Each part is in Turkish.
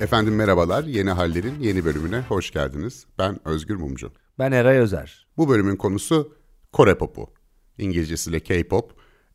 Efendim merhabalar, Yeni Haller'in yeni bölümüne hoş geldiniz. Ben Özgür Mumcu. Ben Eray Özer. Bu bölümün konusu Kore popu. İngilizcesiyle K-pop,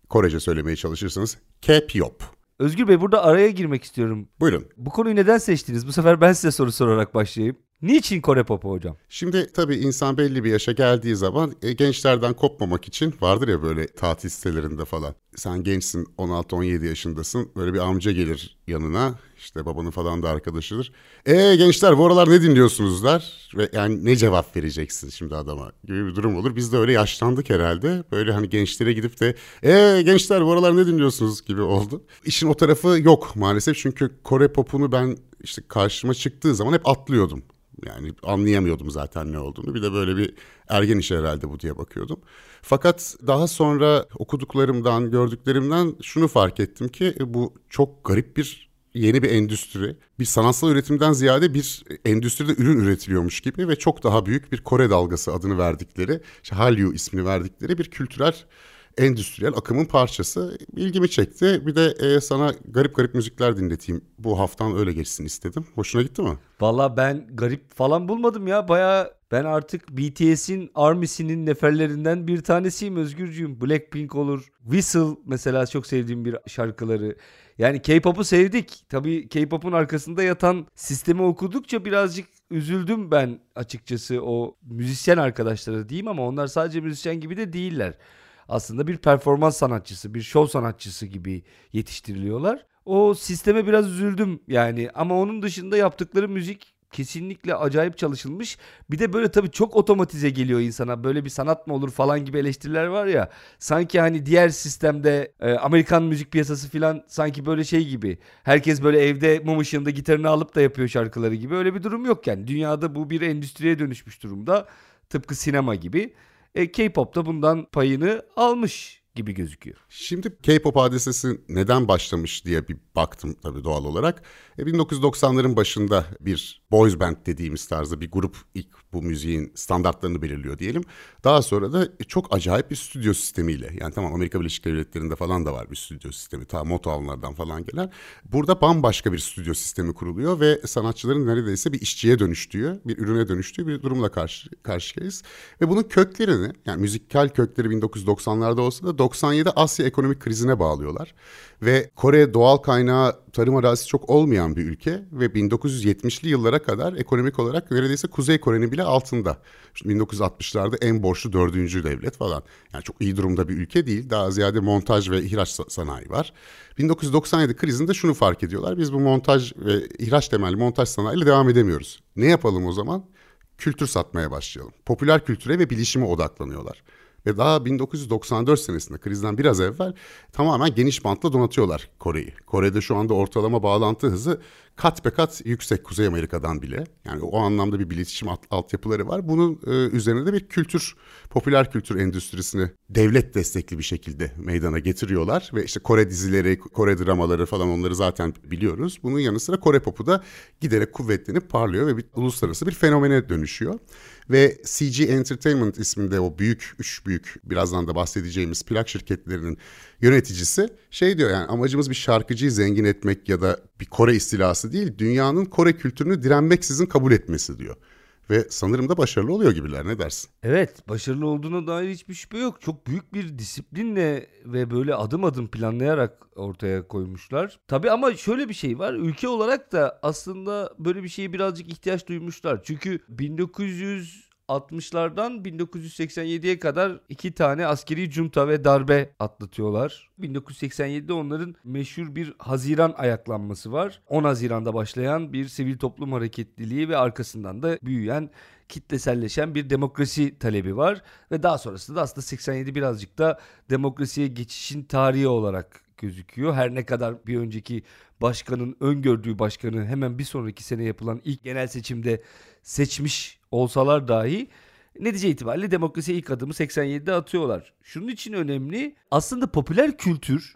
Korece söylemeye çalışırsanız K-pop. Özgür Bey burada araya girmek istiyorum. Buyurun. Bu konuyu neden seçtiniz? Bu sefer ben size soru sorarak başlayayım. Niçin Kore popu hocam? Şimdi tabii insan belli bir yaşa geldiği zaman e, gençlerden kopmamak için vardır ya böyle tatil sitelerinde falan. Sen gençsin 16-17 yaşındasın böyle bir amca gelir yanına işte babanın falan da arkadaşıdır. E gençler bu aralar ne dinliyorsunuz der ve yani ne cevap vereceksin şimdi adama gibi bir durum olur. Biz de öyle yaşlandık herhalde böyle hani gençlere gidip de e gençler bu aralar ne dinliyorsunuz gibi oldu. İşin o tarafı yok maalesef çünkü Kore popunu ben işte karşıma çıktığı zaman hep atlıyordum. Yani anlayamıyordum zaten ne olduğunu. Bir de böyle bir ergen işi herhalde bu diye bakıyordum. Fakat daha sonra okuduklarımdan, gördüklerimden şunu fark ettim ki bu çok garip bir yeni bir endüstri. Bir sanatsal üretimden ziyade bir endüstride ürün üretiliyormuş gibi ve çok daha büyük bir Kore dalgası adını verdikleri, işte Hallyu ismini verdikleri bir kültürel endüstriyel akımın parçası. İlgimi çekti. Bir de e, sana garip garip müzikler dinleteyim. Bu haftan öyle geçsin istedim. Hoşuna gitti mi? Valla ben garip falan bulmadım ya. Baya ben artık BTS'in Army'sinin neferlerinden bir tanesiyim Özgürcüğüm. Blackpink olur. Whistle mesela çok sevdiğim bir şarkıları. Yani K-pop'u sevdik. Tabii K-pop'un arkasında yatan sistemi okudukça birazcık üzüldüm ben açıkçası o müzisyen arkadaşlara diyeyim ama onlar sadece müzisyen gibi de değiller aslında bir performans sanatçısı, bir şov sanatçısı gibi yetiştiriliyorlar. O sisteme biraz üzüldüm yani ama onun dışında yaptıkları müzik kesinlikle acayip çalışılmış. Bir de böyle tabii çok otomatize geliyor insana. Böyle bir sanat mı olur falan gibi eleştiriler var ya. Sanki hani diğer sistemde e, Amerikan müzik piyasası falan sanki böyle şey gibi. Herkes böyle evde mum ışığında gitarını alıp da yapıyor şarkıları gibi. Öyle bir durum yok yani. Dünyada bu bir endüstriye dönüşmüş durumda. Tıpkı sinema gibi. E, K-pop da bundan payını almış gibi gözüküyor. Şimdi K-pop hadisesi neden başlamış diye bir baktım tabii doğal olarak. E 1990'ların başında bir boys band dediğimiz tarzda bir grup ilk bu müziğin standartlarını belirliyor diyelim. Daha sonra da çok acayip bir stüdyo sistemiyle yani tamam Amerika Birleşik Devletleri'nde falan da var bir stüdyo sistemi ta Motown'lardan falan gelen. Burada bambaşka bir stüdyo sistemi kuruluyor ve sanatçıların neredeyse bir işçiye dönüştüğü, bir ürüne dönüştüğü bir durumla karşı karşıyayız. Ve bunun köklerini yani müzikal kökleri 1990'larda olsa da 97 Asya ekonomik krizine bağlıyorlar. Ve Kore doğal kaynağı tarım arazisi çok olmayan bir ülke ve 1970'li yıllara kadar ekonomik olarak neredeyse Kuzey Kore'nin bile altında. Şimdi 1960'larda en borçlu dördüncü devlet falan. Yani çok iyi durumda bir ülke değil. Daha ziyade montaj ve ihraç sanayi var. 1997 krizinde şunu fark ediyorlar. Biz bu montaj ve ihraç temelli montaj sanayiyle devam edemiyoruz. Ne yapalım o zaman? Kültür satmaya başlayalım. Popüler kültüre ve bilişime odaklanıyorlar. Ve daha 1994 senesinde krizden biraz evvel tamamen geniş bantla donatıyorlar Kore'yi. Kore'de şu anda ortalama bağlantı hızı kat be kat yüksek Kuzey Amerika'dan bile. Yani o anlamda bir iletişim alt, altyapıları var. Bunun e, üzerine de bir kültür, popüler kültür endüstrisini devlet destekli bir şekilde meydana getiriyorlar. Ve işte Kore dizileri, Kore dramaları falan onları zaten biliyoruz. Bunun yanı sıra Kore popu da giderek kuvvetlenip parlıyor ve bir uluslararası bir fenomene dönüşüyor. Ve CG Entertainment isminde o büyük, üç büyük birazdan da bahsedeceğimiz plak şirketlerinin yöneticisi şey diyor yani amacımız bir şarkıcıyı zengin etmek ya da bir Kore istilası değil, dünyanın Kore kültürünü direnmeksizin kabul etmesi diyor. Ve sanırım da başarılı oluyor gibiler ne dersin? Evet başarılı olduğuna dair hiçbir şüphe yok. Çok büyük bir disiplinle ve böyle adım adım planlayarak ortaya koymuşlar. Tabii ama şöyle bir şey var. Ülke olarak da aslında böyle bir şeye birazcık ihtiyaç duymuşlar. Çünkü 1900 60'lardan 1987'ye kadar iki tane askeri junta ve darbe atlatıyorlar. 1987'de onların meşhur bir Haziran ayaklanması var. 10 Haziran'da başlayan bir sivil toplum hareketliliği ve arkasından da büyüyen kitleselleşen bir demokrasi talebi var ve daha sonrasında da aslında 87 birazcık da demokrasiye geçişin tarihi olarak gözüküyor. Her ne kadar bir önceki başkanın öngördüğü başkanı hemen bir sonraki sene yapılan ilk genel seçimde seçmiş olsalar dahi netice itibariyle demokrasiye ilk adımı 87'de atıyorlar. Şunun için önemli aslında popüler kültür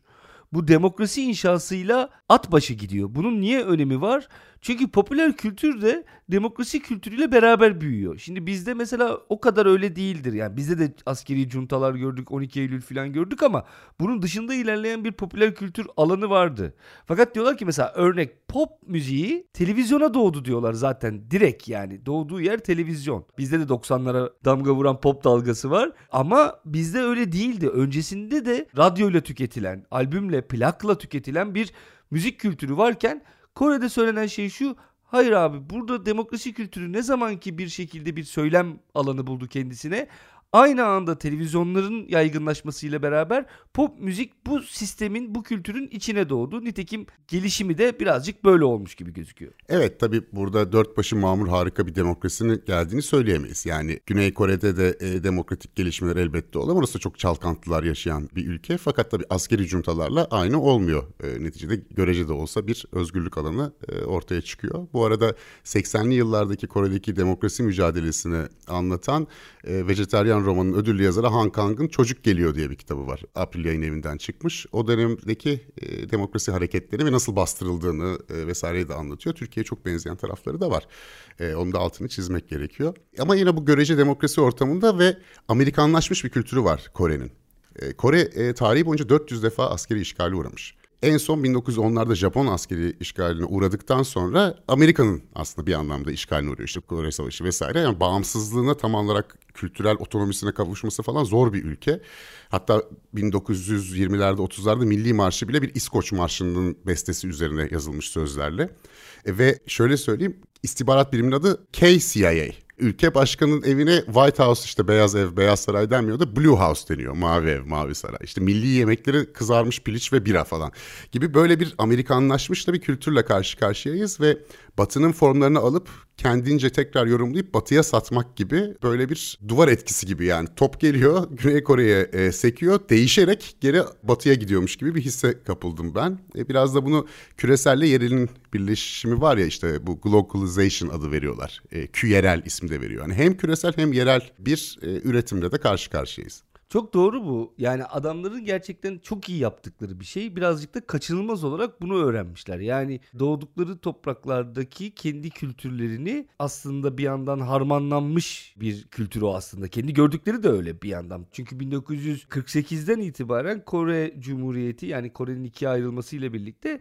bu demokrasi inşasıyla at başı gidiyor. Bunun niye önemi var? Çünkü popüler kültür de demokrasi kültürüyle beraber büyüyor. Şimdi bizde mesela o kadar öyle değildir. Yani bizde de askeri cuntalar gördük, 12 Eylül falan gördük ama bunun dışında ilerleyen bir popüler kültür alanı vardı. Fakat diyorlar ki mesela örnek pop müziği televizyona doğdu diyorlar zaten direkt yani. Doğduğu yer televizyon. Bizde de 90'lara damga vuran pop dalgası var ama bizde öyle değildi. Öncesinde de radyoyla tüketilen, albümle, plakla tüketilen bir müzik kültürü varken Kore'de söylenen şey şu. Hayır abi burada demokrasi kültürü ne zaman ki bir şekilde bir söylem alanı buldu kendisine aynı anda televizyonların yaygınlaşmasıyla beraber pop müzik bu sistemin, bu kültürün içine doğdu. Nitekim gelişimi de birazcık böyle olmuş gibi gözüküyor. Evet tabii burada dört başı mamur harika bir demokrasinin geldiğini söyleyemeyiz. Yani Güney Kore'de de e, demokratik gelişmeler elbette olur. Orası çok çalkantılar yaşayan bir ülke. Fakat tabii askeri cuntalarla aynı olmuyor. E, neticede görece de olsa bir özgürlük alanı e, ortaya çıkıyor. Bu arada 80'li yıllardaki Kore'deki demokrasi mücadelesini anlatan e, vejetaryen romanın ödüllü yazarı Han Kang'ın Çocuk Geliyor diye bir kitabı var. April yayın evinden çıkmış. O dönemdeki e, demokrasi hareketleri ve nasıl bastırıldığını e, vesaireyi de anlatıyor. Türkiye'ye çok benzeyen tarafları da var. E, onun da altını çizmek gerekiyor. Ama yine bu görece demokrasi ortamında ve Amerikanlaşmış bir kültürü var Kore'nin. E, Kore e, tarihi boyunca 400 defa askeri işgali uğramış. En son 1910'larda Japon askeri işgaline uğradıktan sonra Amerika'nın aslında bir anlamda işgaline uğruyor. İşte Kore Savaşı vesaire. Yani bağımsızlığına tam olarak kültürel otonomisine kavuşması falan zor bir ülke. Hatta 1920'lerde 30'larda Milli Marşı bile bir İskoç Marşı'nın bestesi üzerine yazılmış sözlerle. E, ve şöyle söyleyeyim istihbarat biriminin adı KCIA ülke başkanının evine White House işte Beyaz Ev, Beyaz Saray denmiyor da Blue House deniyor. Mavi Ev, Mavi Saray. İşte milli yemekleri kızarmış piliç ve bira falan gibi böyle bir Amerikanlaşmış da bir kültürle karşı karşıyayız ve Batı'nın formlarını alıp kendince tekrar yorumlayıp Batı'ya satmak gibi böyle bir duvar etkisi gibi yani top geliyor Güney Kore'ye e, sekiyor değişerek geri Batı'ya gidiyormuş gibi bir hisse kapıldım ben. E, biraz da bunu küreselle yerelin birleşimi var ya işte bu globalization adı veriyorlar. E, küyerel ismi de veriyor. Yani hem küresel hem yerel bir e, üretimle de karşı karşıyayız. Çok doğru bu. Yani adamların gerçekten çok iyi yaptıkları bir şey. Birazcık da kaçınılmaz olarak bunu öğrenmişler. Yani doğdukları topraklardaki kendi kültürlerini aslında bir yandan harmanlanmış bir kültür o aslında. Kendi gördükleri de öyle bir yandan. Çünkü 1948'den itibaren Kore Cumhuriyeti yani Kore'nin ikiye ayrılmasıyla birlikte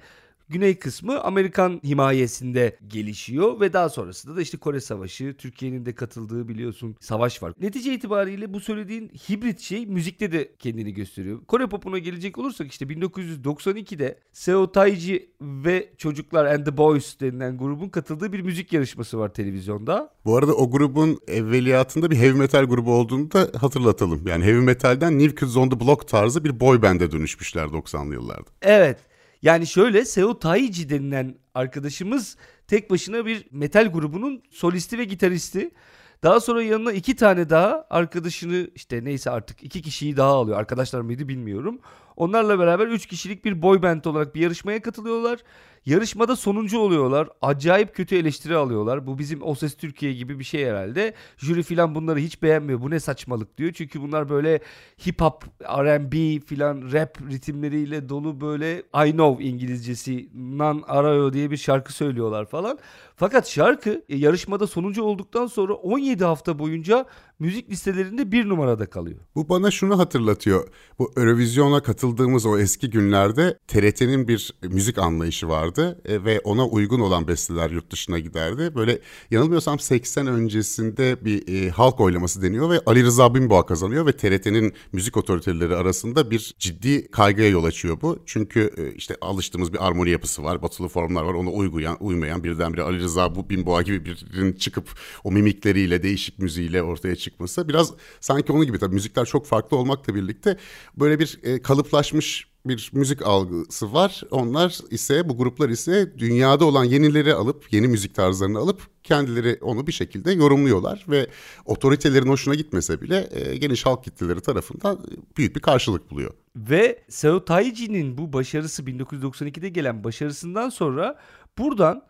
güney kısmı Amerikan himayesinde gelişiyor ve daha sonrasında da işte Kore Savaşı, Türkiye'nin de katıldığı biliyorsun savaş var. Netice itibariyle bu söylediğin hibrit şey müzikte de kendini gösteriyor. Kore popuna gelecek olursak işte 1992'de Seo Taiji ve Çocuklar and the Boys denilen grubun katıldığı bir müzik yarışması var televizyonda. Bu arada o grubun evveliyatında bir heavy metal grubu olduğunu da hatırlatalım. Yani heavy metalden New Kids on the Block tarzı bir boy band'e dönüşmüşler 90'lı yıllarda. Evet. Yani şöyle Seo Taiji denilen arkadaşımız tek başına bir metal grubunun solisti ve gitaristi. Daha sonra yanına iki tane daha arkadaşını işte neyse artık iki kişiyi daha alıyor. Arkadaşlar mıydı bilmiyorum. Onlarla beraber 3 kişilik bir boy band olarak bir yarışmaya katılıyorlar. Yarışmada sonuncu oluyorlar. Acayip kötü eleştiri alıyorlar. Bu bizim O Ses Türkiye gibi bir şey herhalde. Jüri filan bunları hiç beğenmiyor. Bu ne saçmalık diyor. Çünkü bunlar böyle hip hop, R&B filan rap ritimleriyle dolu böyle I know İngilizcesi Nan Arayo diye bir şarkı söylüyorlar falan. Fakat şarkı e, yarışmada sonuncu olduktan sonra 17 hafta boyunca müzik listelerinde bir numarada kalıyor. Bu bana şunu hatırlatıyor. Bu Eurovision'a katıldığımız o eski günlerde TRT'nin bir müzik anlayışı vardı e, ve ona uygun olan besteler yurt dışına giderdi. Böyle yanılmıyorsam 80 öncesinde bir e, halk oylaması deniyor ve Ali Rıza Binboğa kazanıyor ve TRT'nin müzik otoriteleri arasında bir ciddi kaygıya yol açıyor bu. Çünkü e, işte alıştığımız bir armoni yapısı var, batılı formlar var. Ona uyguyan, uymayan birdenbire Ali Rıza bu Binboğa gibi birinin çıkıp o mimikleriyle, değişik müziğiyle ortaya çıkması biraz sanki onun gibi tabii müzikler çok farklı olmakla birlikte böyle bir e, kalıplaşmış bir müzik algısı var. Onlar ise bu gruplar ise dünyada olan yenileri alıp yeni müzik tarzlarını alıp kendileri onu bir şekilde yorumluyorlar ve otoritelerin hoşuna gitmese bile e, geniş halk kitleleri tarafından büyük bir karşılık buluyor. Ve Seo Taiji'nin bu başarısı 1992'de gelen başarısından sonra buradan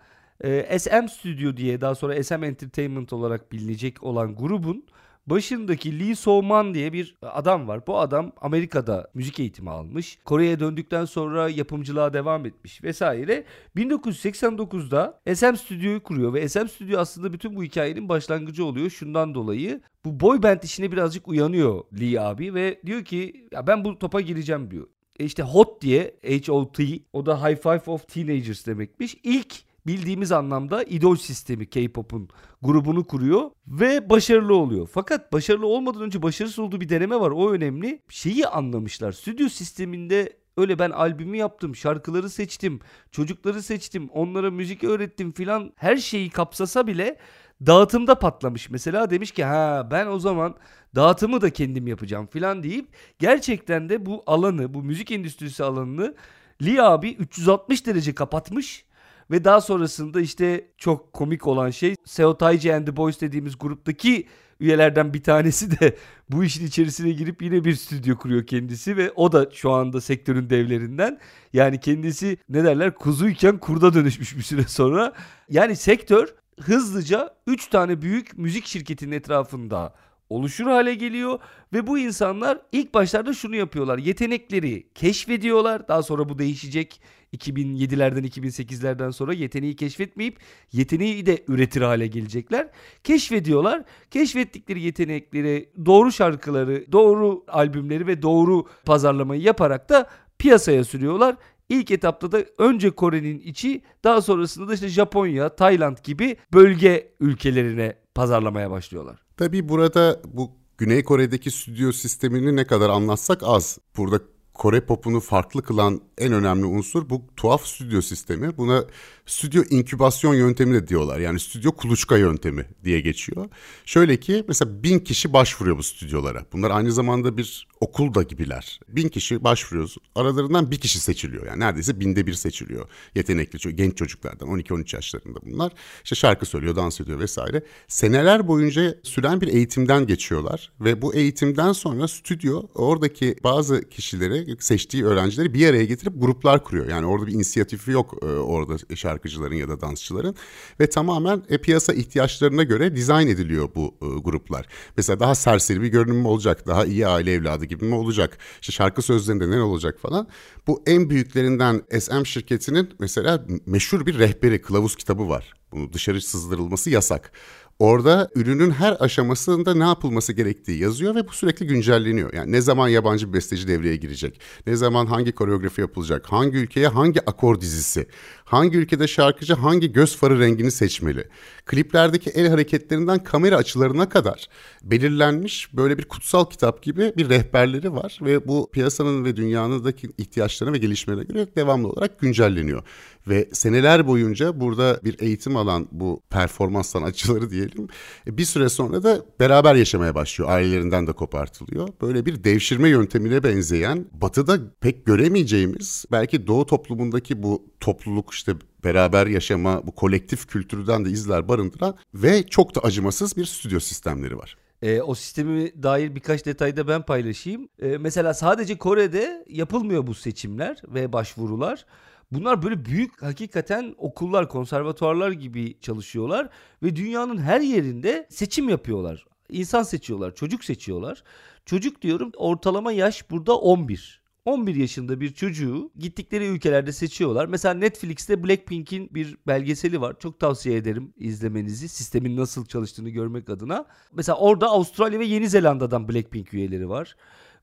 e, SM Studio diye daha sonra SM Entertainment olarak bilinecek olan grubun Başındaki Lee So-man diye bir adam var. Bu adam Amerika'da müzik eğitimi almış. Kore'ye döndükten sonra yapımcılığa devam etmiş vesaire. 1989'da SM Stüdyo'yu kuruyor ve SM Stüdyo aslında bütün bu hikayenin başlangıcı oluyor. Şundan dolayı bu boy band işine birazcık uyanıyor Lee abi ve diyor ki ya ben bu topa gireceğim diyor. E işte HOT diye H-O-T o da High Five of Teenagers demekmiş. İlk bildiğimiz anlamda idol sistemi K-pop'un grubunu kuruyor ve başarılı oluyor. Fakat başarılı olmadan önce başarısız olduğu bir deneme var. O önemli. Şeyi anlamışlar. Stüdyo sisteminde öyle ben albümü yaptım, şarkıları seçtim, çocukları seçtim, onlara müzik öğrettim filan her şeyi kapsasa bile dağıtımda patlamış. Mesela demiş ki ha ben o zaman dağıtımı da kendim yapacağım filan deyip gerçekten de bu alanı, bu müzik endüstrisi alanını Lee abi 360 derece kapatmış ve daha sonrasında işte çok komik olan şey Seo Taiji and the Boys dediğimiz gruptaki üyelerden bir tanesi de bu işin içerisine girip yine bir stüdyo kuruyor kendisi ve o da şu anda sektörün devlerinden. Yani kendisi ne derler kuzuyken kurda dönüşmüş bir süre sonra. Yani sektör hızlıca 3 tane büyük müzik şirketinin etrafında oluşur hale geliyor ve bu insanlar ilk başlarda şunu yapıyorlar. Yetenekleri keşfediyorlar. Daha sonra bu değişecek. 2007'lerden 2008'lerden sonra yeteneği keşfetmeyip yeteneği de üretir hale gelecekler. Keşfediyorlar. Keşfettikleri yetenekleri, doğru şarkıları, doğru albümleri ve doğru pazarlamayı yaparak da piyasaya sürüyorlar. İlk etapta da önce Kore'nin içi daha sonrasında da işte Japonya, Tayland gibi bölge ülkelerine pazarlamaya başlıyorlar. Tabii burada bu Güney Kore'deki stüdyo sistemini ne kadar anlatsak az. Burada Kore popunu farklı kılan en önemli unsur bu tuhaf stüdyo sistemi. Buna stüdyo inkübasyon yöntemi de diyorlar. Yani stüdyo kuluçka yöntemi diye geçiyor. Şöyle ki mesela bin kişi başvuruyor bu stüdyolara. Bunlar aynı zamanda bir okul da gibiler. Bin kişi başvuruyoruz. Aralarından bir kişi seçiliyor. Yani neredeyse binde bir seçiliyor. Yetenekli genç çocuklardan 12-13 yaşlarında bunlar. İşte şarkı söylüyor, dans ediyor vesaire. Seneler boyunca süren bir eğitimden geçiyorlar. Ve bu eğitimden sonra stüdyo oradaki bazı kişileri seçtiği öğrencileri bir araya getirip gruplar kuruyor. Yani orada bir inisiyatifi yok e, orada şarkıcıların ya da dansçıların ve tamamen e, piyasa ihtiyaçlarına göre dizayn ediliyor bu e, gruplar. Mesela daha serseri bir görünüm mü olacak, daha iyi aile evladı gibi mi olacak, işte şarkı sözlerinde ne olacak falan. Bu en büyüklerinden SM şirketinin mesela meşhur bir rehberi, kılavuz kitabı var. Bunu dışarı sızdırılması yasak. Orada ürünün her aşamasında ne yapılması gerektiği yazıyor ve bu sürekli güncelleniyor. Yani ne zaman yabancı bir besteci devreye girecek, ne zaman hangi koreografi yapılacak, hangi ülkeye hangi akor dizisi, hangi ülkede şarkıcı hangi göz farı rengini seçmeli. Kliplerdeki el hareketlerinden kamera açılarına kadar belirlenmiş böyle bir kutsal kitap gibi bir rehberleri var ve bu piyasanın ve dünyanındaki ihtiyaçlarına ve gelişmelere göre devamlı olarak güncelleniyor. Ve seneler boyunca burada bir eğitim alan bu performans sanatçıları diyelim bir süre sonra da beraber yaşamaya başlıyor. Ailelerinden de kopartılıyor. Böyle bir devşirme yöntemine benzeyen batıda pek göremeyeceğimiz belki doğu toplumundaki bu topluluk işte beraber yaşama bu kolektif kültürden de izler barındıran ve çok da acımasız bir stüdyo sistemleri var. E, o sistemi dair birkaç detayda ben paylaşayım. E, mesela sadece Kore'de yapılmıyor bu seçimler ve başvurular. Bunlar böyle büyük hakikaten okullar, konservatuarlar gibi çalışıyorlar ve dünyanın her yerinde seçim yapıyorlar. İnsan seçiyorlar, çocuk seçiyorlar. Çocuk diyorum ortalama yaş burada 11. 11 yaşında bir çocuğu gittikleri ülkelerde seçiyorlar. Mesela Netflix'te Blackpink'in bir belgeseli var. Çok tavsiye ederim izlemenizi. Sistemin nasıl çalıştığını görmek adına. Mesela orada Avustralya ve Yeni Zelanda'dan Blackpink üyeleri var.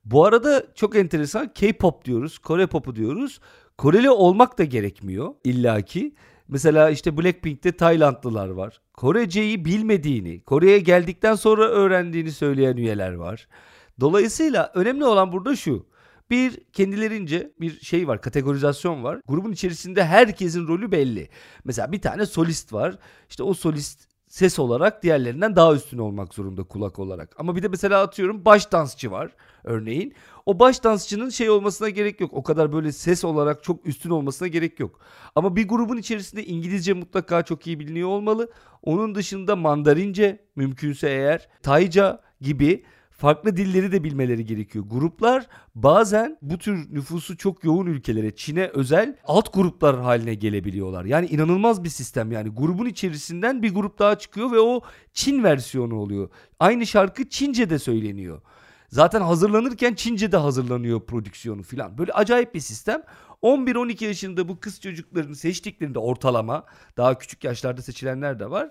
Bu arada çok enteresan K-pop diyoruz, Kore pop'u diyoruz. Koreli olmak da gerekmiyor illaki. Mesela işte Blackpink'te Taylandlılar var. Koreceyi bilmediğini, Kore'ye geldikten sonra öğrendiğini söyleyen üyeler var. Dolayısıyla önemli olan burada şu. Bir kendilerince bir şey var, kategorizasyon var. Grubun içerisinde herkesin rolü belli. Mesela bir tane solist var. İşte o solist ses olarak diğerlerinden daha üstün olmak zorunda kulak olarak. Ama bir de mesela atıyorum baş dansçı var örneğin. O baş dansçının şey olmasına gerek yok. O kadar böyle ses olarak çok üstün olmasına gerek yok. Ama bir grubun içerisinde İngilizce mutlaka çok iyi biliniyor olmalı. Onun dışında Mandarince mümkünse eğer Tayca gibi farklı dilleri de bilmeleri gerekiyor. Gruplar bazen bu tür nüfusu çok yoğun ülkelere, Çin'e özel alt gruplar haline gelebiliyorlar. Yani inanılmaz bir sistem yani. Grubun içerisinden bir grup daha çıkıyor ve o Çin versiyonu oluyor. Aynı şarkı Çince'de söyleniyor. Zaten hazırlanırken Çince'de hazırlanıyor prodüksiyonu filan. Böyle acayip bir sistem. 11-12 yaşında bu kız çocuklarını seçtiklerinde ortalama daha küçük yaşlarda seçilenler de var.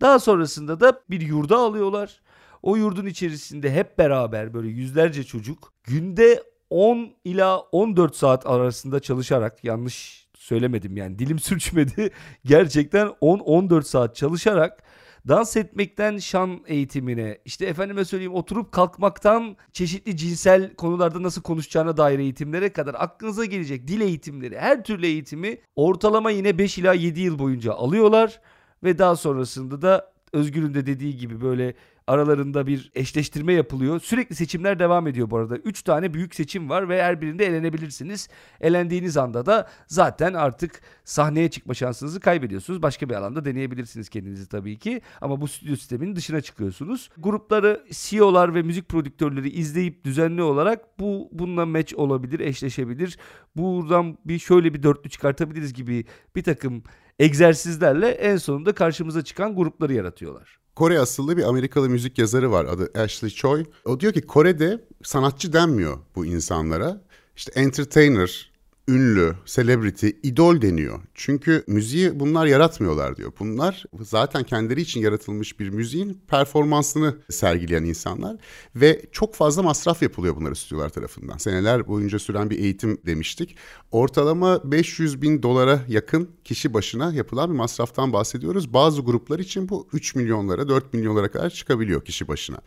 Daha sonrasında da bir yurda alıyorlar. O yurdun içerisinde hep beraber böyle yüzlerce çocuk günde 10 ila 14 saat arasında çalışarak yanlış söylemedim yani dilim sürçmedi. Gerçekten 10-14 saat çalışarak dans etmekten şan eğitimine, işte efendime söyleyeyim oturup kalkmaktan çeşitli cinsel konularda nasıl konuşacağına dair eğitimlere kadar aklınıza gelecek dil eğitimleri, her türlü eğitimi ortalama yine 5 ila 7 yıl boyunca alıyorlar. Ve daha sonrasında da Özgür'ün de dediği gibi böyle aralarında bir eşleştirme yapılıyor. Sürekli seçimler devam ediyor bu arada. 3 tane büyük seçim var ve her birinde elenebilirsiniz. Elendiğiniz anda da zaten artık sahneye çıkma şansınızı kaybediyorsunuz. Başka bir alanda deneyebilirsiniz kendinizi tabii ki. Ama bu stüdyo sisteminin dışına çıkıyorsunuz. Grupları CEO'lar ve müzik prodüktörleri izleyip düzenli olarak bu bununla match olabilir, eşleşebilir. Buradan bir şöyle bir dörtlü çıkartabiliriz gibi bir takım egzersizlerle en sonunda karşımıza çıkan grupları yaratıyorlar. Kore asıllı bir Amerikalı müzik yazarı var adı Ashley Choi. O diyor ki Kore'de sanatçı denmiyor bu insanlara. İşte entertainer, ünlü, celebrity, idol deniyor. Çünkü müziği bunlar yaratmıyorlar diyor. Bunlar zaten kendileri için yaratılmış bir müziğin performansını sergileyen insanlar ve çok fazla masraf yapılıyor bunları stüdyolar tarafından. Seneler boyunca süren bir eğitim demiştik. Ortalama 500 bin dolara yakın kişi başına yapılan bir masraftan bahsediyoruz. Bazı gruplar için bu 3 milyonlara 4 milyonlara kadar çıkabiliyor kişi başına.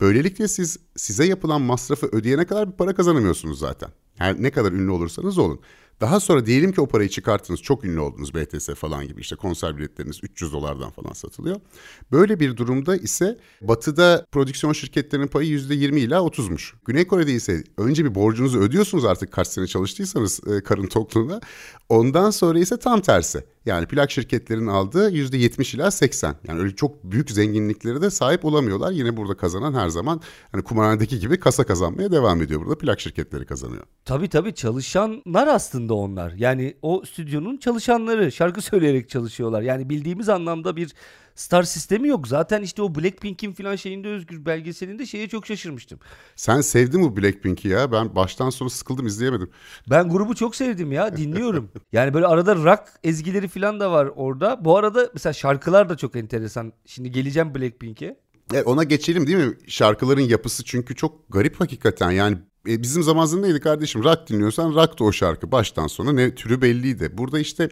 Böylelikle siz size yapılan masrafı ödeyene kadar bir para kazanamıyorsunuz zaten. Yani ne kadar ünlü olursanız olun. Daha sonra diyelim ki o parayı çıkarttınız çok ünlü oldunuz BTS falan gibi işte konser biletleriniz 300 dolardan falan satılıyor. Böyle bir durumda ise batıda prodüksiyon şirketlerinin payı %20 ila 30'muş. Güney Kore'de ise önce bir borcunuzu ödüyorsunuz artık kaç sene çalıştıysanız e, karın tokluğuna. Ondan sonra ise tam tersi. Yani plak şirketlerinin aldığı %70 ila 80. Yani öyle çok büyük zenginlikleri de sahip olamıyorlar. Yine burada kazanan her zaman hani kumarhanedeki gibi kasa kazanmaya devam ediyor. Burada plak şirketleri kazanıyor. Tabii tabii çalışanlar aslında onlar. Yani o stüdyonun çalışanları şarkı söyleyerek çalışıyorlar. Yani bildiğimiz anlamda bir star sistemi yok. Zaten işte o Blackpink'in falan şeyinde Özgür belgeselinde şeye çok şaşırmıştım. Sen sevdin mi Blackpink'i ya? Ben baştan sona sıkıldım izleyemedim. Ben grubu çok sevdim ya dinliyorum. yani böyle arada rock ezgileri falan da var orada. Bu arada mesela şarkılar da çok enteresan. Şimdi geleceğim Blackpink'e. E ona geçelim değil mi? Şarkıların yapısı çünkü çok garip hakikaten. Yani e, bizim zamanımızda neydi kardeşim? Rock dinliyorsan rock da o şarkı baştan sona ne türü belliydi. Burada işte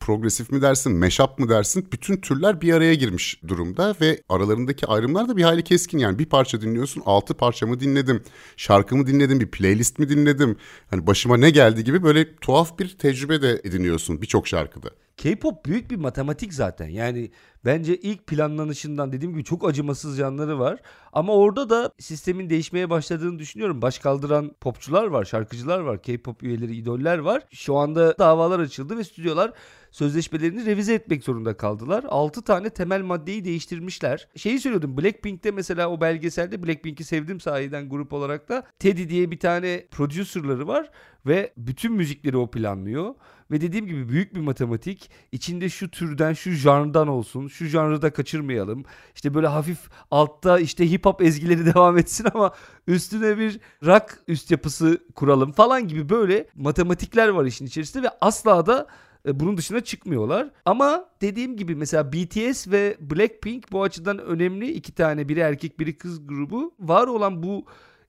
progresif mi dersin, mashup mı dersin bütün türler bir araya girmiş durumda ve aralarındaki ayrımlar da bir hayli keskin yani bir parça dinliyorsun altı parçamı dinledim, şarkımı dinledim, bir playlist mi dinledim, hani başıma ne geldi gibi böyle tuhaf bir tecrübe de ediniyorsun birçok şarkıda. K-pop büyük bir matematik zaten. Yani bence ilk planlanışından dediğim gibi çok acımasız yanları var. Ama orada da sistemin değişmeye başladığını düşünüyorum. Baş kaldıran popçular var, şarkıcılar var, K-pop üyeleri, idoller var. Şu anda davalar açıldı ve stüdyolar sözleşmelerini revize etmek zorunda kaldılar. 6 tane temel maddeyi değiştirmişler. Şeyi söylüyordum Blackpink'te mesela o belgeselde Blackpink'i sevdim sahiden grup olarak da Teddy diye bir tane producerları var ve bütün müzikleri o planlıyor. Ve dediğim gibi büyük bir matematik. İçinde şu türden, şu janrdan olsun. Şu janrı kaçırmayalım. İşte böyle hafif altta işte hip hop ezgileri devam etsin ama üstüne bir rock üst yapısı kuralım falan gibi böyle matematikler var işin içerisinde ve asla da e, bunun dışına çıkmıyorlar. Ama dediğim gibi mesela BTS ve Blackpink bu açıdan önemli iki tane biri erkek biri kız grubu. Var olan bu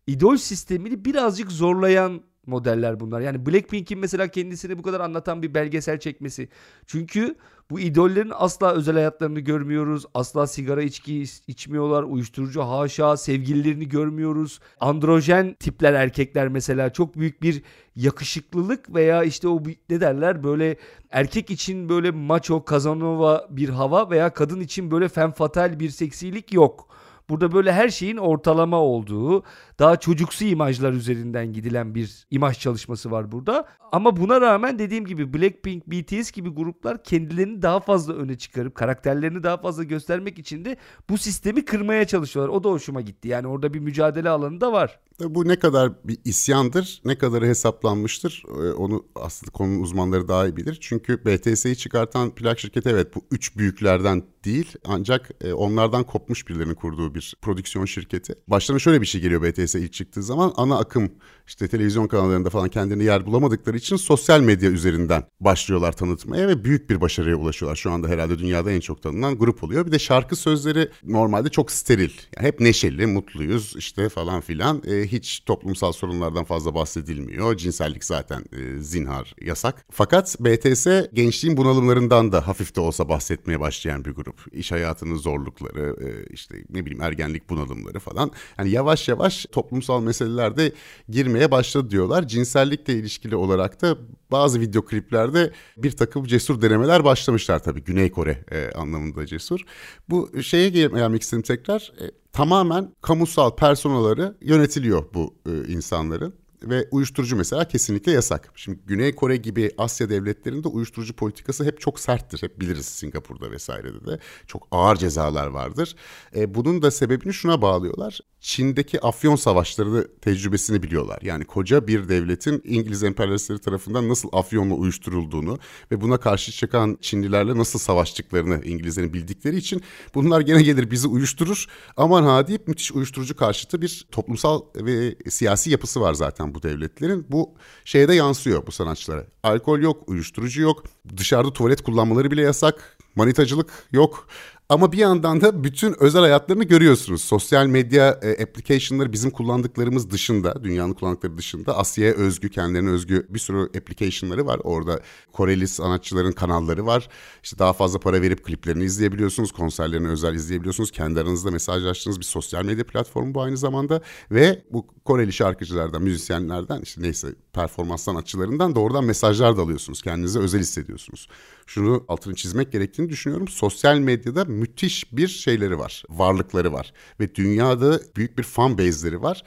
idol sistemini birazcık zorlayan modeller bunlar. Yani Blackpink'in mesela kendisini bu kadar anlatan bir belgesel çekmesi. Çünkü bu idollerin asla özel hayatlarını görmüyoruz. Asla sigara içki içmiyorlar. Uyuşturucu haşa. Sevgililerini görmüyoruz. Androjen tipler erkekler mesela çok büyük bir yakışıklılık veya işte o ne derler böyle erkek için böyle macho kazanova bir hava veya kadın için böyle femme fatal bir seksilik yok. Burada böyle her şeyin ortalama olduğu, daha çocuksu imajlar üzerinden gidilen bir imaj çalışması var burada. Ama buna rağmen dediğim gibi Blackpink, BTS gibi gruplar kendilerini daha fazla öne çıkarıp karakterlerini daha fazla göstermek için de bu sistemi kırmaya çalışıyorlar. O da hoşuma gitti. Yani orada bir mücadele alanı da var. Bu ne kadar bir isyandır, ne kadarı hesaplanmıştır e, onu aslında konunun uzmanları daha iyi bilir. Çünkü BTS'yi çıkartan plak şirketi evet bu üç büyüklerden değil ancak e, onlardan kopmuş birilerinin kurduğu bir prodüksiyon şirketi. Başlarına şöyle bir şey geliyor BTS ilk çıktığı zaman ana akım işte televizyon kanallarında falan kendilerine yer bulamadıkları için sosyal medya üzerinden başlıyorlar tanıtmaya ve büyük bir başarıya ulaşıyorlar. Şu anda herhalde dünyada en çok tanınan grup oluyor. Bir de şarkı sözleri normalde çok steril. Yani hep neşeli, mutluyuz işte falan filan. E, hiç toplumsal sorunlardan fazla bahsedilmiyor. Cinsellik zaten e, zinhar yasak. Fakat BTS gençliğin bunalımlarından da hafif de olsa bahsetmeye başlayan bir grup. İş hayatının zorlukları, e, işte ne bileyim ergenlik bunalımları falan. Yani yavaş yavaş toplumsal meselelerde girmeye başladı diyorlar. Cinsellikle ilişkili olarak da bazı video kliplerde bir takım cesur denemeler başlamışlar tabii. Güney Kore e, anlamında cesur. Bu şeye gelmek istedim tekrar. E, tamamen kamusal personaları yönetiliyor bu e, insanların ve uyuşturucu mesela kesinlikle yasak. Şimdi Güney Kore gibi Asya devletlerinde uyuşturucu politikası hep çok serttir. Hep biliriz Singapur'da vesairede de. Çok ağır cezalar vardır. E, bunun da sebebini şuna bağlıyorlar. Çin'deki afyon savaşları tecrübesini biliyorlar. Yani koca bir devletin İngiliz emperyalistleri tarafından nasıl afyonla uyuşturulduğunu ve buna karşı çıkan Çinlilerle nasıl savaştıklarını İngilizlerin bildikleri için bunlar gene gelir bizi uyuşturur. Aman ha deyip müthiş uyuşturucu karşıtı bir toplumsal ve siyasi yapısı var zaten bu devletlerin. Bu şeye yansıyor bu sanatçılara. Alkol yok, uyuşturucu yok, dışarıda tuvalet kullanmaları bile yasak, manitacılık yok. Ama bir yandan da bütün özel hayatlarını görüyorsunuz. Sosyal medya e, application'ları bizim kullandıklarımız dışında, dünyanın kullandıkları dışında Asya'ya özgü, kendilerine özgü bir sürü application'ları var. Orada Koreli sanatçıların kanalları var. İşte daha fazla para verip kliplerini izleyebiliyorsunuz, konserlerini özel izleyebiliyorsunuz. Kendi aranızda mesajlaştığınız bir sosyal medya platformu bu aynı zamanda. Ve bu Koreli şarkıcılardan, müzisyenlerden, işte neyse performans sanatçılarından doğrudan mesajlar da alıyorsunuz. Kendinize özel hissediyorsunuz. Şunu altını çizmek gerektiğini düşünüyorum. Sosyal medyada müthiş bir şeyleri var, varlıkları var. Ve dünyada büyük bir fan base'leri var.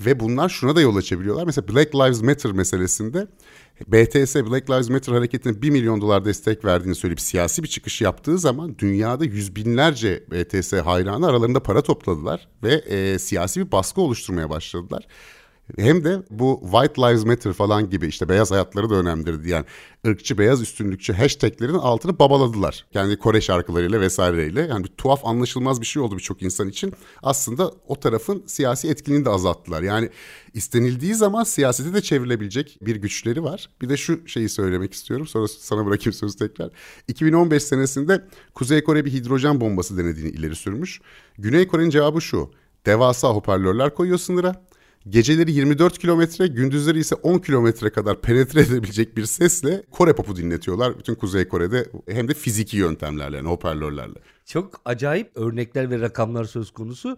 Ve bunlar şuna da yol açabiliyorlar. Mesela Black Lives Matter meselesinde BTS Black Lives Matter hareketine 1 milyon dolar destek verdiğini söyleyip siyasi bir çıkış yaptığı zaman dünyada yüz binlerce BTS hayranı aralarında para topladılar ve e, siyasi bir baskı oluşturmaya başladılar. Hem de bu White Lives Matter falan gibi işte beyaz hayatları da önemlidir diyen ırkçı beyaz üstünlükçü hashtaglerin altını babaladılar. Kendi Kore şarkılarıyla vesaireyle. Yani bir tuhaf anlaşılmaz bir şey oldu birçok insan için. Aslında o tarafın siyasi etkinliğini de azalttılar. Yani istenildiği zaman siyasete de çevrilebilecek bir güçleri var. Bir de şu şeyi söylemek istiyorum. Sonra sana bırakayım sözü tekrar. 2015 senesinde Kuzey Kore bir hidrojen bombası denediğini ileri sürmüş. Güney Kore'nin cevabı şu. Devasa hoparlörler koyuyor sınıra geceleri 24 kilometre, gündüzleri ise 10 kilometre kadar penetre edebilecek bir sesle Kore popu dinletiyorlar. Bütün Kuzey Kore'de hem de fiziki yöntemlerle yani hoparlörlerle. Çok acayip örnekler ve rakamlar söz konusu.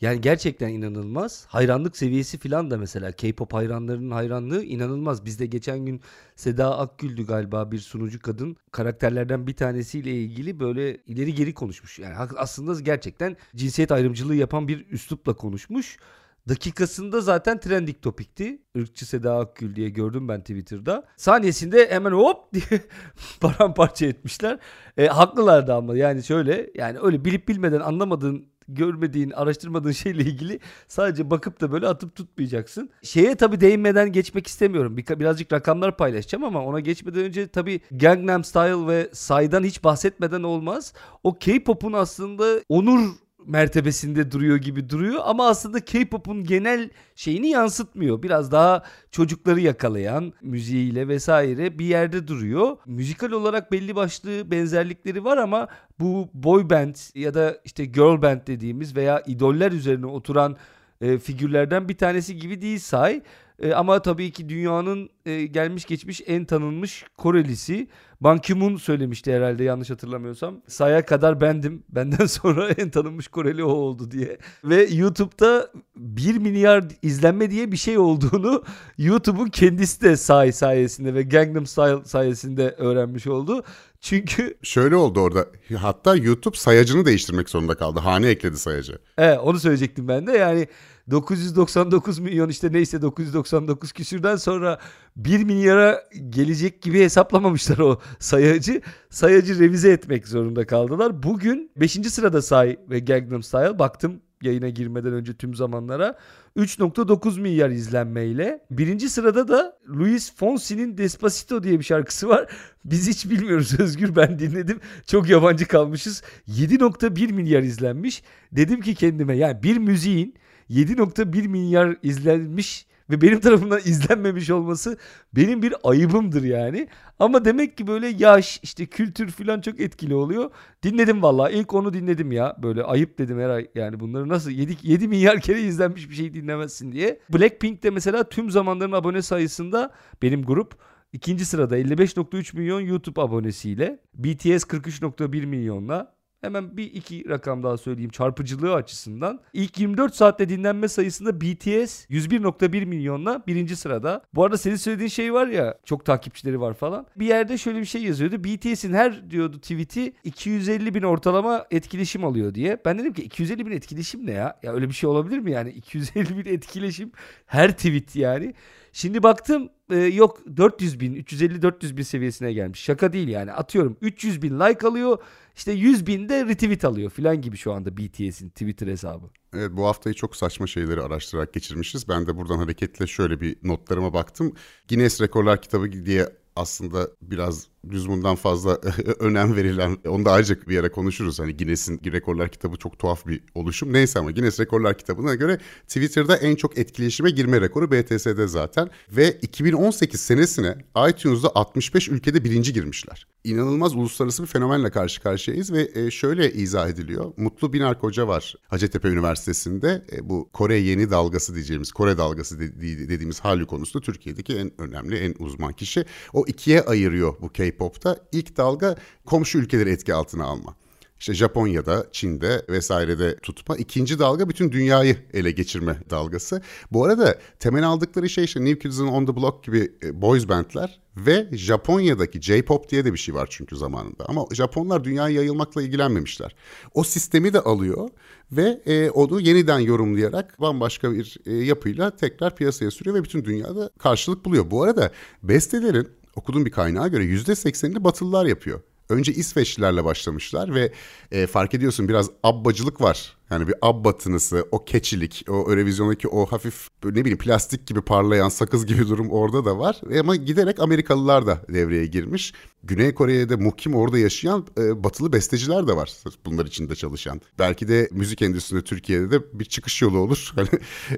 Yani gerçekten inanılmaz. Hayranlık seviyesi falan da mesela K-pop hayranlarının hayranlığı inanılmaz. Bizde geçen gün Seda Akgül'dü galiba bir sunucu kadın. Karakterlerden bir tanesiyle ilgili böyle ileri geri konuşmuş. Yani aslında gerçekten cinsiyet ayrımcılığı yapan bir üslupla konuşmuş. Dakikasında zaten trending topikti. Irkçı Seda Akgül diye gördüm ben Twitter'da. Saniyesinde hemen hop diye paramparça etmişler. E, haklılardı ama yani şöyle yani öyle bilip bilmeden anlamadığın görmediğin, araştırmadığın şeyle ilgili sadece bakıp da böyle atıp tutmayacaksın. Şeye tabii değinmeden geçmek istemiyorum. Bir, birazcık rakamlar paylaşacağım ama ona geçmeden önce tabii Gangnam Style ve Psy'dan hiç bahsetmeden olmaz. O K-pop'un aslında onur mertebesinde duruyor gibi duruyor ama aslında K-pop'un genel şeyini yansıtmıyor. Biraz daha çocukları yakalayan müziğiyle vesaire bir yerde duruyor. Müzikal olarak belli başlı benzerlikleri var ama bu boy band ya da işte girl band dediğimiz veya idoller üzerine oturan e, figürlerden bir tanesi gibi değil say. E, ama tabii ki dünyanın e, gelmiş geçmiş en tanınmış Korelisi. Ban Ki-moon söylemişti herhalde yanlış hatırlamıyorsam. Saya kadar bendim. Benden sonra en tanınmış Koreli o oldu diye. Ve YouTube'da 1 milyar izlenme diye bir şey olduğunu YouTube'un kendisi de Say sayesinde ve Gangnam Style sayesinde öğrenmiş oldu. Çünkü Şöyle oldu orada. Hatta YouTube sayacını değiştirmek zorunda kaldı. Hane ekledi sayacı. Evet onu söyleyecektim ben de. Yani 999 milyon işte neyse 999 küsürden sonra 1 milyara gelecek gibi hesaplamamışlar o sayacı. Sayacı revize etmek zorunda kaldılar. Bugün 5. sırada Say ve Gangnam Style. Baktım yayına girmeden önce tüm zamanlara 3.9 milyar izlenmeyle. Birinci sırada da Luis Fonsi'nin Despacito diye bir şarkısı var. Biz hiç bilmiyoruz Özgür ben dinledim. Çok yabancı kalmışız. 7.1 milyar izlenmiş. Dedim ki kendime yani bir müziğin 7.1 milyar izlenmiş ve benim tarafımdan izlenmemiş olması benim bir ayıbımdır yani. Ama demek ki böyle yaş işte kültür falan çok etkili oluyor. Dinledim vallahi ilk onu dinledim ya. Böyle ayıp dedim her ay yani bunları nasıl 7, 7 milyar kere izlenmiş bir şey dinlemezsin diye. Blackpink de mesela tüm zamanların abone sayısında benim grup ikinci sırada 55.3 milyon YouTube abonesiyle. BTS 43.1 milyonla. Hemen bir iki rakam daha söyleyeyim çarpıcılığı açısından. İlk 24 saatte dinlenme sayısında BTS 101.1 milyonla birinci sırada. Bu arada senin söylediğin şey var ya çok takipçileri var falan. Bir yerde şöyle bir şey yazıyordu. BTS'in her diyordu tweet'i 250 bin ortalama etkileşim alıyor diye. Ben dedim ki 250 bin etkileşim ne ya? Ya öyle bir şey olabilir mi yani? 250 bin etkileşim her tweet yani. Şimdi baktım e, yok 400 bin 350-400 bin seviyesine gelmiş. Şaka değil yani atıyorum 300 bin like alıyor işte 100 bin de retweet alıyor filan gibi şu anda BTS'in Twitter hesabı. Evet bu haftayı çok saçma şeyleri araştırarak geçirmişiz. Ben de buradan hareketle şöyle bir notlarıma baktım. Guinness Rekorlar kitabı diye aslında biraz lüzumundan fazla önem verilen, onu da ayrıca bir yere konuşuruz. Hani Guinness'in Rekorlar kitabı çok tuhaf bir oluşum. Neyse ama Guinness Rekorlar kitabına göre Twitter'da en çok etkileşime girme rekoru BTS'de zaten. Ve 2018 senesine iTunes'da 65 ülkede birinci girmişler. İnanılmaz uluslararası bir fenomenle karşı karşıyayız ve e, şöyle izah ediliyor. Mutlu Binar Hoca var Hacettepe Üniversitesi'nde. E, bu Kore yeni dalgası diyeceğimiz, Kore dalgası dediğimiz hali konusunda Türkiye'deki en önemli, en uzman kişi. O ikiye ayırıyor bu K K-pop'ta ilk dalga komşu ülkeleri etki altına alma. İşte Japonya'da, Çin'de vesairede tutma. İkinci dalga bütün dünyayı ele geçirme dalgası. Bu arada temel aldıkları şey işte New Kids on the Block gibi e, boys bandler ve Japonya'daki J-pop diye de bir şey var çünkü zamanında. Ama Japonlar dünyaya yayılmakla ilgilenmemişler. O sistemi de alıyor ve e, onu yeniden yorumlayarak bambaşka bir e, yapıyla tekrar piyasaya sürüyor ve bütün dünyada karşılık buluyor. Bu arada bestelerin okuduğum bir kaynağa göre %80'ini Batılılar yapıyor. Önce İsveçlilerle başlamışlar ve e, fark ediyorsun biraz abbacılık var yani bir abba tınısı, o keçilik, o Eurovizyondaki o hafif ne bileyim plastik gibi parlayan sakız gibi durum orada da var. E, ama giderek Amerikalılar da devreye girmiş. Güney Kore'de mukim orada yaşayan e, batılı besteciler de var bunlar içinde çalışan. Belki de müzik endüstrisinde Türkiye'de de bir çıkış yolu olur. Hani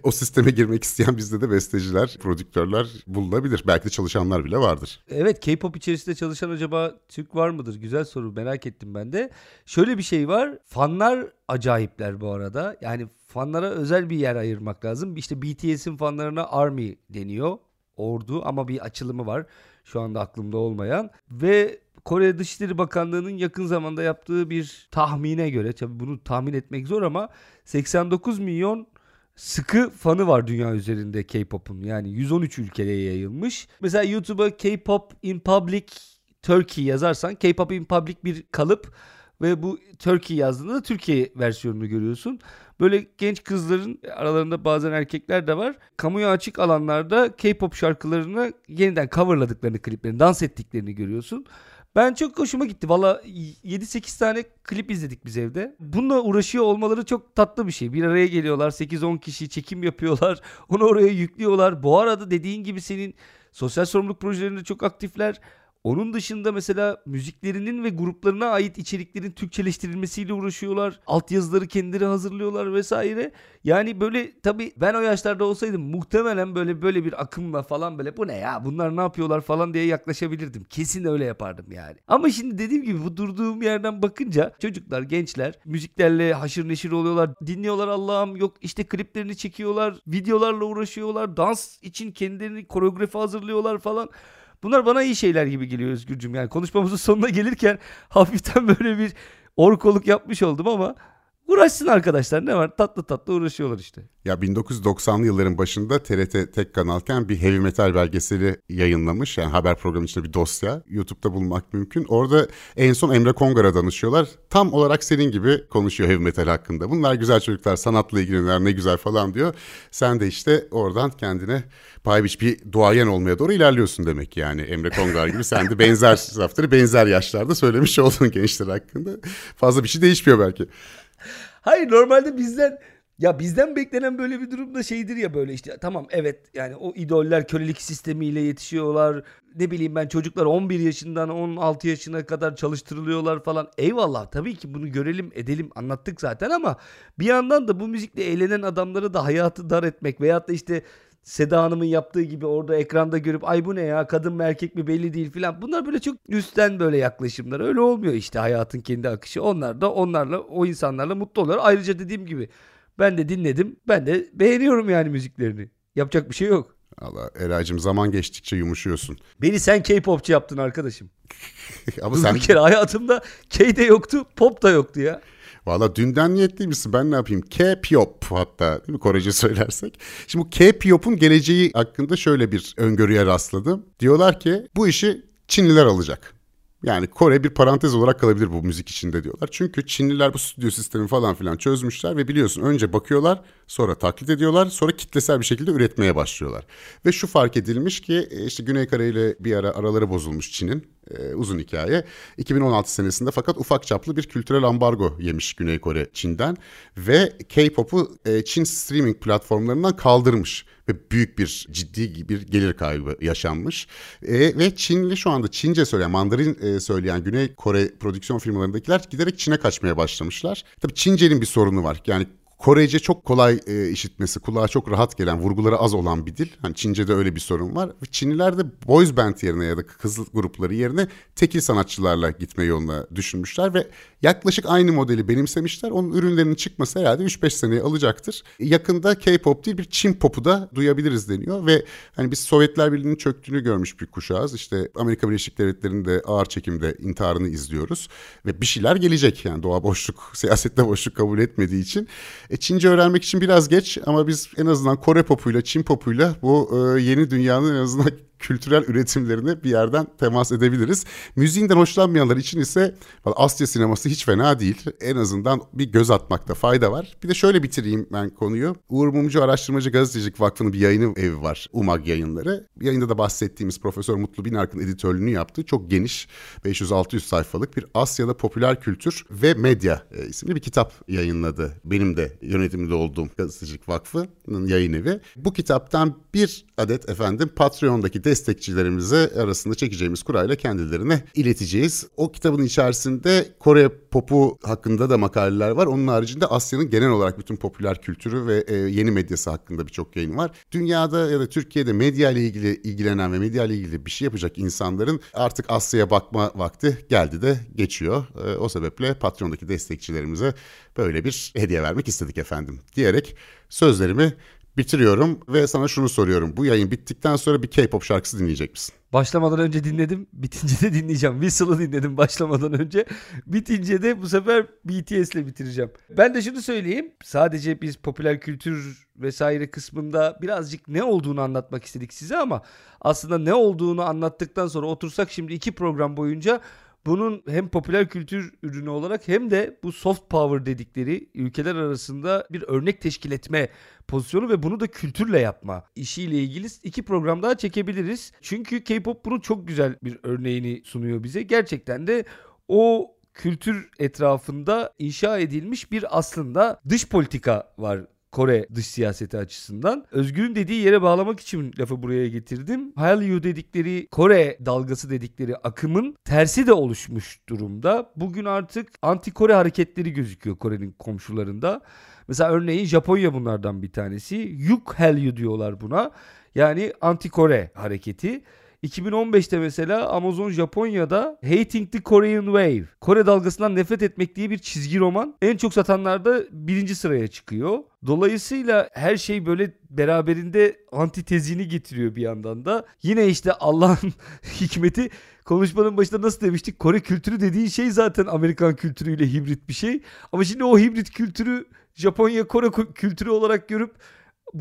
o sisteme girmek isteyen bizde de besteciler, prodüktörler bulunabilir. Belki de çalışanlar bile vardır. Evet K-pop içerisinde çalışan acaba Türk var mıdır? Güzel soru merak ettim ben de. Şöyle bir şey var. Fanlar acayipler bu arada. Yani fanlara özel bir yer ayırmak lazım. İşte BTS'in fanlarına ARMY deniyor. Ordu ama bir açılımı var. Şu anda aklımda olmayan. Ve Kore Dışişleri Bakanlığı'nın yakın zamanda yaptığı bir tahmine göre tabii bunu tahmin etmek zor ama 89 milyon sıkı fanı var dünya üzerinde K-pop'un. Yani 113 ülkeye yayılmış. Mesela YouTube'a K-pop in public Turkey yazarsan K-pop in public bir kalıp ve bu Turkey yazdığında Türkiye versiyonunu görüyorsun. Böyle genç kızların aralarında bazen erkekler de var. Kamuya açık alanlarda K-pop şarkılarını yeniden coverladıklarını, kliplerini, dans ettiklerini görüyorsun. Ben çok hoşuma gitti. Valla 7-8 tane klip izledik biz evde. Bununla uğraşıyor olmaları çok tatlı bir şey. Bir araya geliyorlar 8-10 kişi çekim yapıyorlar. Onu oraya yüklüyorlar. Bu arada dediğin gibi senin sosyal sorumluluk projelerinde çok aktifler Onun dışında mesela müziklerinin ve gruplarına ait içeriklerin Türkçeleştirilmesiyle uğraşıyorlar. Altyazıları kendileri hazırlıyorlar vesaire. Yani böyle tabii ben o yaşlarda olsaydım muhtemelen böyle böyle bir akımla falan böyle bu ne ya bunlar ne yapıyorlar falan diye yaklaşabilirdim. Kesin öyle yapardım yani. Ama şimdi dediğim gibi bu durduğum yerden bakınca çocuklar, gençler müziklerle haşır neşir oluyorlar. Dinliyorlar Allah'ım yok işte kliplerini çekiyorlar, videolarla uğraşıyorlar, dans için kendilerini koreografi hazırlıyorlar falan. Bunlar bana iyi şeyler gibi geliyor Özgürcüm. Yani konuşmamızın sonuna gelirken hafiften böyle bir orkoluk yapmış oldum ama Uğraşsın arkadaşlar ne var tatlı tatlı uğraşıyorlar işte. Ya 1990'lı yılların başında TRT tek kanalken bir heavy metal belgeseli yayınlamış. Yani haber programı içinde bir dosya. YouTube'da bulmak mümkün. Orada en son Emre Kongar'a danışıyorlar. Tam olarak senin gibi konuşuyor heavy metal hakkında. Bunlar güzel çocuklar sanatla ilgilenirler ne güzel falan diyor. Sen de işte oradan kendine pay biç bir duayen olmaya doğru ilerliyorsun demek yani. Emre Kongar gibi sen de benzer lafları benzer yaşlarda söylemiş oldun gençler hakkında. Fazla bir şey değişmiyor belki. Hayır normalde bizden ya bizden beklenen böyle bir durumda şeydir ya böyle işte tamam evet yani o idoller kölelik sistemiyle yetişiyorlar. Ne bileyim ben çocuklar 11 yaşından 16 yaşına kadar çalıştırılıyorlar falan. Eyvallah tabii ki bunu görelim edelim anlattık zaten ama bir yandan da bu müzikle eğlenen adamları da hayatı dar etmek veyahut da işte Seda Hanım'ın yaptığı gibi orada ekranda görüp ay bu ne ya kadın mı erkek mi belli değil filan. Bunlar böyle çok üstten böyle yaklaşımlar. Öyle olmuyor işte hayatın kendi akışı. Onlar da onlarla o insanlarla mutlu oluyor. Ayrıca dediğim gibi ben de dinledim. Ben de beğeniyorum yani müziklerini. Yapacak bir şey yok. Allah Eray'cığım zaman geçtikçe yumuşuyorsun. Beni sen K-popçu yaptın arkadaşım. Ama sen... Bir kere hayatımda K de yoktu, pop da yoktu ya. Valla dünden niyetliymişsin ben ne yapayım? K-pop hatta değil mi Korece söylersek. Şimdi bu K-pop'un geleceği hakkında şöyle bir öngörüye rastladım. Diyorlar ki bu işi Çinliler alacak. Yani Kore bir parantez olarak kalabilir bu müzik içinde diyorlar. Çünkü Çinliler bu stüdyo sistemi falan filan çözmüşler ve biliyorsun önce bakıyorlar, sonra taklit ediyorlar, sonra kitlesel bir şekilde üretmeye başlıyorlar. Ve şu fark edilmiş ki e, işte Güney Kore ile bir ara araları bozulmuş Çin'in e, uzun hikaye. 2016 senesinde fakat ufak çaplı bir kültürel ambargo yemiş Güney Kore Çin'den ve K-pop'u e, Çin streaming platformlarından kaldırmış ve büyük bir ciddi bir gelir kaybı yaşanmış. E, ve Çinli şu anda Çince söyleyen, Mandarin e, söyleyen Güney Kore prodüksiyon firmalarındakiler giderek Çin'e kaçmaya başlamışlar. Tabii Çince'nin bir sorunu var. Yani Korece çok kolay e, işitmesi, kulağa çok rahat gelen, vurguları az olan bir dil. Hani Çince'de öyle bir sorun var. Çinliler de boys band yerine ya da kız grupları yerine tekil sanatçılarla gitme yoluna düşünmüşler ve yaklaşık aynı modeli benimsemişler. Onun ürünlerinin çıkması herhalde 3-5 seneye alacaktır. Yakında K-pop değil bir Çin popu da duyabiliriz deniyor ve hani biz Sovyetler Birliği'nin çöktüğünü görmüş bir kuşağız. İşte Amerika Birleşik Devletleri'nin de ağır çekimde intiharını izliyoruz ve bir şeyler gelecek yani doğa boşluk, siyasette boşluk kabul etmediği için. E, Çince öğrenmek için biraz geç ama biz en azından Kore popuyla, Çin popuyla bu e, yeni dünyanın en azından kültürel üretimlerine bir yerden temas edebiliriz. Müziğinden hoşlanmayanlar için ise Asya sineması hiç fena değil. En azından bir göz atmakta fayda var. Bir de şöyle bitireyim ben konuyu. Uğur Mumcu Araştırmacı Gazetecilik Vakfı'nın bir yayını evi var. UMAG yayınları. Yayında da bahsettiğimiz Profesör Mutlu Binark'ın editörlüğünü yaptığı çok geniş 500-600 sayfalık bir Asya'da popüler kültür ve medya e, isimli bir kitap yayınladı. Benim de yönetiminde olduğum Gazetecilik Vakfı'nın yayın evi. Bu kitaptan bir adet efendim Patreon'daki destekçilerimize arasında çekeceğimiz kurayla kendilerine ileteceğiz. O kitabın içerisinde Kore popu hakkında da makaleler var. Onun haricinde Asya'nın genel olarak bütün popüler kültürü ve e, yeni medyası hakkında birçok yayın var. Dünyada ya da Türkiye'de medya ile ilgili ilgilenen ve medya ile ilgili bir şey yapacak insanların artık Asya'ya bakma vakti geldi de geçiyor. E, o sebeple Patreon'daki destekçilerimize böyle bir hediye vermek istedik efendim diyerek sözlerimi bitiriyorum ve sana şunu soruyorum. Bu yayın bittikten sonra bir K-pop şarkısı dinleyecek misin? Başlamadan önce dinledim. Bitince de dinleyeceğim. Whistle'ı dinledim başlamadan önce. Bitince de bu sefer BTS ile bitireceğim. Ben de şunu söyleyeyim. Sadece biz popüler kültür vesaire kısmında birazcık ne olduğunu anlatmak istedik size ama aslında ne olduğunu anlattıktan sonra otursak şimdi iki program boyunca bunun hem popüler kültür ürünü olarak hem de bu soft power dedikleri ülkeler arasında bir örnek teşkil etme pozisyonu ve bunu da kültürle yapma işiyle ilgili iki program daha çekebiliriz. Çünkü K-pop bunun çok güzel bir örneğini sunuyor bize. Gerçekten de o kültür etrafında inşa edilmiş bir aslında dış politika var Kore dış siyaseti açısından. Özgür'ün dediği yere bağlamak için lafı buraya getirdim. Hallyu dedikleri Kore dalgası dedikleri akımın tersi de oluşmuş durumda. Bugün artık anti Kore hareketleri gözüküyor Kore'nin komşularında. Mesela örneğin Japonya bunlardan bir tanesi. Yuk Hallyu diyorlar buna. Yani anti Kore hareketi. 2015'te mesela Amazon Japonya'da Hating the Korean Wave, Kore dalgasından nefret etmek diye bir çizgi roman en çok satanlarda birinci sıraya çıkıyor. Dolayısıyla her şey böyle beraberinde antitezini getiriyor bir yandan da. Yine işte Allah'ın hikmeti konuşmanın başında nasıl demiştik? Kore kültürü dediğin şey zaten Amerikan kültürüyle hibrit bir şey. Ama şimdi o hibrit kültürü Japonya Kore kültürü olarak görüp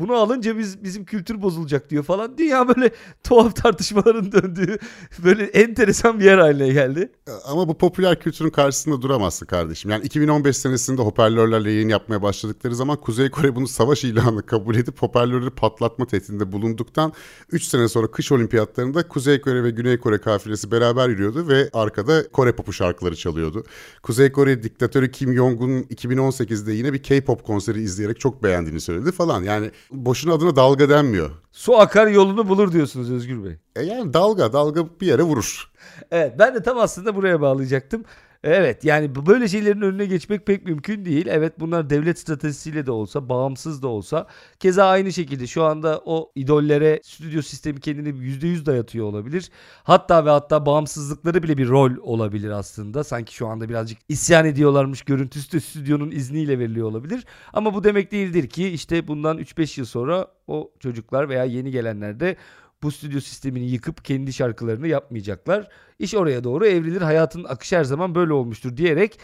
bunu alınca biz bizim kültür bozulacak diyor falan. Dünya böyle tuhaf tartışmaların döndüğü böyle enteresan bir yer haline geldi. Ama bu popüler kültürün karşısında duramazsın kardeşim. Yani 2015 senesinde hoparlörlerle yayın yapmaya başladıkları zaman Kuzey Kore bunu savaş ilanı kabul edip hoparlörleri patlatma tehdidinde bulunduktan 3 sene sonra kış olimpiyatlarında Kuzey Kore ve Güney Kore kafilesi beraber yürüyordu ve arkada Kore popu şarkıları çalıyordu. Kuzey Kore diktatörü Kim Jong-un 2018'de yine bir K-pop konseri izleyerek çok beğendiğini söyledi falan. Yani boşuna adına dalga denmiyor. Su akar yolunu bulur diyorsunuz Özgür Bey. E yani dalga dalga bir yere vurur. Evet ben de tam aslında buraya bağlayacaktım. Evet yani böyle şeylerin önüne geçmek pek mümkün değil. Evet bunlar devlet stratejisiyle de olsa, bağımsız da olsa. Keza aynı şekilde şu anda o idollere stüdyo sistemi kendini %100 dayatıyor olabilir. Hatta ve hatta bağımsızlıkları bile bir rol olabilir aslında. Sanki şu anda birazcık isyan ediyorlarmış görüntüsü de stüdyonun izniyle veriliyor olabilir. Ama bu demek değildir ki işte bundan 3-5 yıl sonra o çocuklar veya yeni gelenler de bu stüdyo sistemini yıkıp kendi şarkılarını yapmayacaklar. İş oraya doğru evrilir. Hayatın akışı her zaman böyle olmuştur diyerek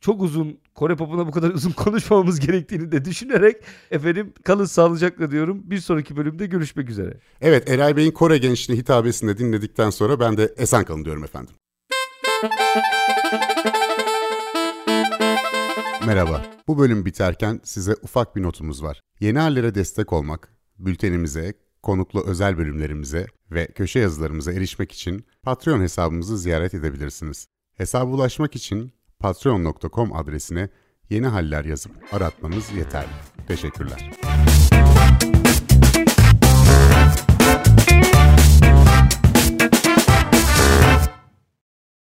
çok uzun Kore popuna bu kadar uzun konuşmamamız gerektiğini de düşünerek efendim kalın sağlıcakla diyorum. Bir sonraki bölümde görüşmek üzere. Evet Eray Bey'in Kore gençliğine hitabesini dinledikten sonra ben de esen kalın diyorum efendim. Merhaba. Bu bölüm biterken size ufak bir notumuz var. Yeni hallere destek olmak, bültenimize, konuklu özel bölümlerimize ve köşe yazılarımıza erişmek için Patreon hesabımızı ziyaret edebilirsiniz. Hesaba ulaşmak için patreon.com adresine yeni haller yazıp aratmanız yeterli. Teşekkürler.